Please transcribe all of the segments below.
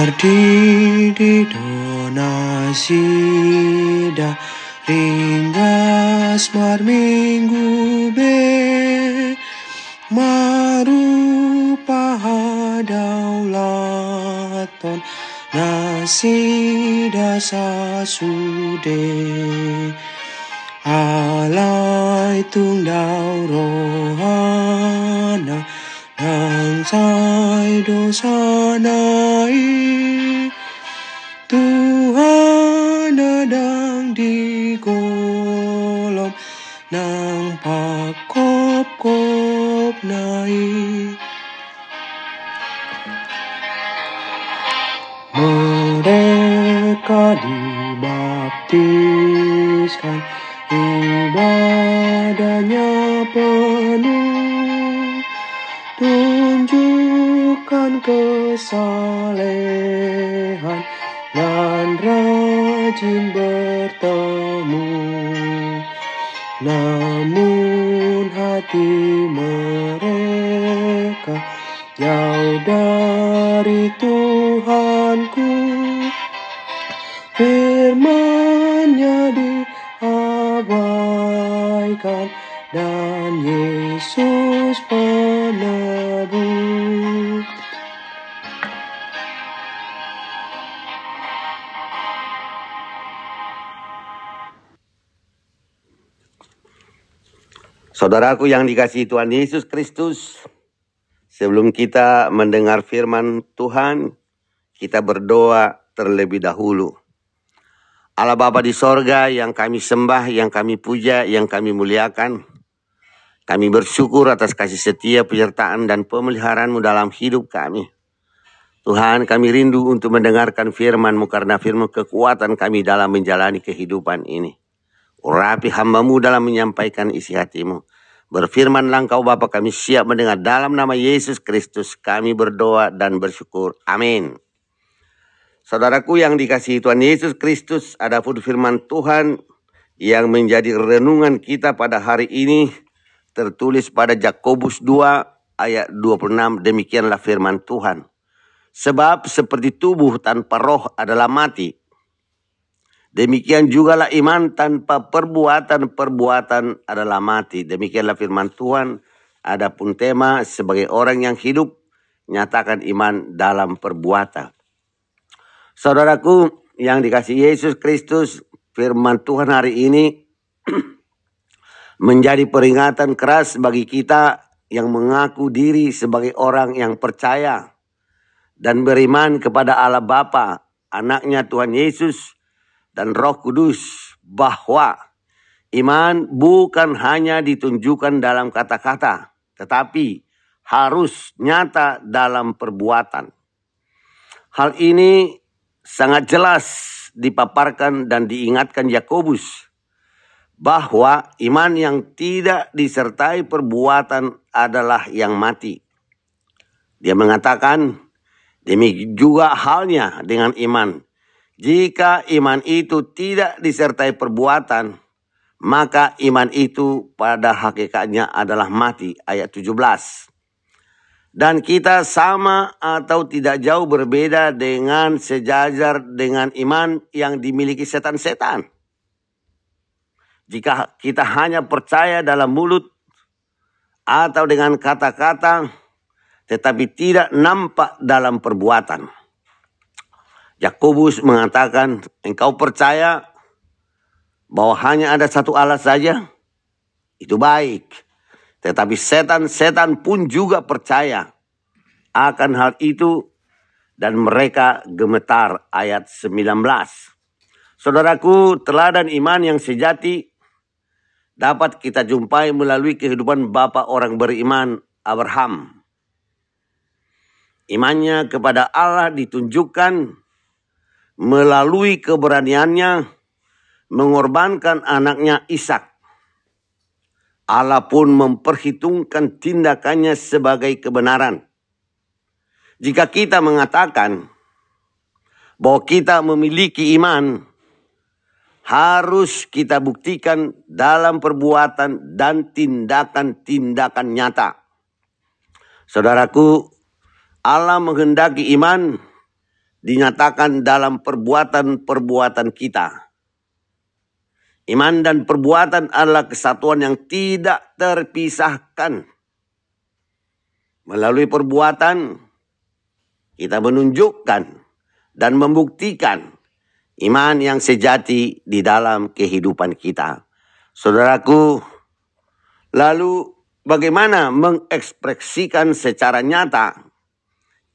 Tardidi donasida ringgas mar minggu be marupa daulaton nasida sasude. Alai tungdau rohana nang sai dosanai Tuhan adang di kolom nang pakop-kop naik Mereka dibaptiskan ibadahnya penuh kesalehan dan rajin bertemu. Namun hati mereka jauh dari Tuhanku. Firman-Nya diabaikan Saudaraku yang dikasihi Tuhan Yesus Kristus, sebelum kita mendengar firman Tuhan, kita berdoa terlebih dahulu. Allah Bapa di sorga yang kami sembah, yang kami puja, yang kami muliakan. Kami bersyukur atas kasih setia, penyertaan, dan pemeliharaanmu dalam hidup kami. Tuhan kami rindu untuk mendengarkan firman-Mu karena firman kekuatan kami dalam menjalani kehidupan ini. Urapi hambamu dalam menyampaikan isi hatimu. Berfirmanlah engkau Bapa kami siap mendengar dalam nama Yesus Kristus kami berdoa dan bersyukur. Amin. Saudaraku yang dikasihi Tuhan Yesus Kristus, ada pun firman Tuhan yang menjadi renungan kita pada hari ini tertulis pada Yakobus 2 ayat 26 demikianlah firman Tuhan. Sebab seperti tubuh tanpa roh adalah mati. Demikian jugalah iman tanpa perbuatan-perbuatan adalah mati. Demikianlah firman Tuhan. Adapun tema sebagai orang yang hidup, nyatakan iman dalam perbuatan. Saudaraku yang dikasih Yesus Kristus, firman Tuhan hari ini menjadi peringatan keras bagi kita yang mengaku diri sebagai orang yang percaya dan beriman kepada Allah Bapa, anaknya Tuhan Yesus, dan Roh Kudus bahwa iman bukan hanya ditunjukkan dalam kata-kata, tetapi harus nyata dalam perbuatan. Hal ini sangat jelas dipaparkan dan diingatkan Yakobus bahwa iman yang tidak disertai perbuatan adalah yang mati. Dia mengatakan, Demikian juga halnya dengan iman. Jika iman itu tidak disertai perbuatan, maka iman itu pada hakikatnya adalah mati. Ayat 17. Dan kita sama atau tidak jauh berbeda dengan sejajar dengan iman yang dimiliki setan-setan. Jika kita hanya percaya dalam mulut atau dengan kata-kata, tetapi tidak nampak dalam perbuatan. Yakobus mengatakan, engkau percaya bahwa hanya ada satu Allah saja? Itu baik. Tetapi setan-setan pun juga percaya akan hal itu dan mereka gemetar ayat 19. Saudaraku, teladan iman yang sejati dapat kita jumpai melalui kehidupan Bapak orang beriman Abraham. Imannya kepada Allah ditunjukkan melalui keberaniannya mengorbankan anaknya Ishak. Allah pun memperhitungkan tindakannya sebagai kebenaran. Jika kita mengatakan bahwa kita memiliki iman, harus kita buktikan dalam perbuatan dan tindakan-tindakan nyata. Saudaraku, Allah menghendaki iman dinyatakan dalam perbuatan-perbuatan kita. Iman dan perbuatan adalah kesatuan yang tidak terpisahkan. Melalui perbuatan, kita menunjukkan dan membuktikan iman yang sejati di dalam kehidupan kita. Saudaraku, lalu bagaimana mengekspresikan secara nyata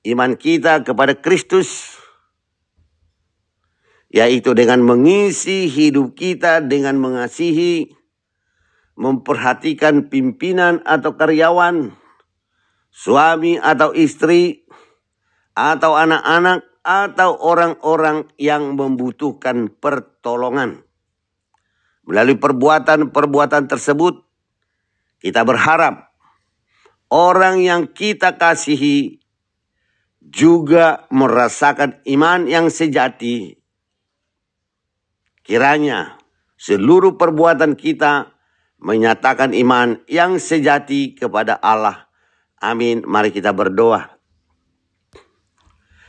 iman kita kepada Kristus? Yaitu dengan mengisi hidup kita dengan mengasihi, memperhatikan pimpinan atau karyawan, suami atau istri, atau anak-anak, atau orang-orang yang membutuhkan pertolongan. Melalui perbuatan-perbuatan tersebut, kita berharap orang yang kita kasihi juga merasakan iman yang sejati Kiranya seluruh perbuatan kita menyatakan iman yang sejati kepada Allah. Amin. Mari kita berdoa.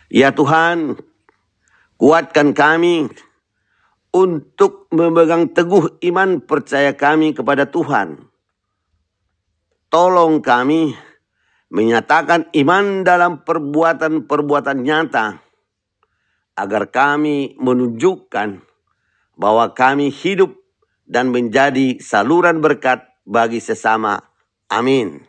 Ya Tuhan, kuatkan kami untuk memegang teguh iman percaya kami kepada Tuhan. Tolong kami menyatakan iman dalam perbuatan-perbuatan nyata agar kami menunjukkan bahwa kami hidup dan menjadi saluran berkat bagi sesama. Amin.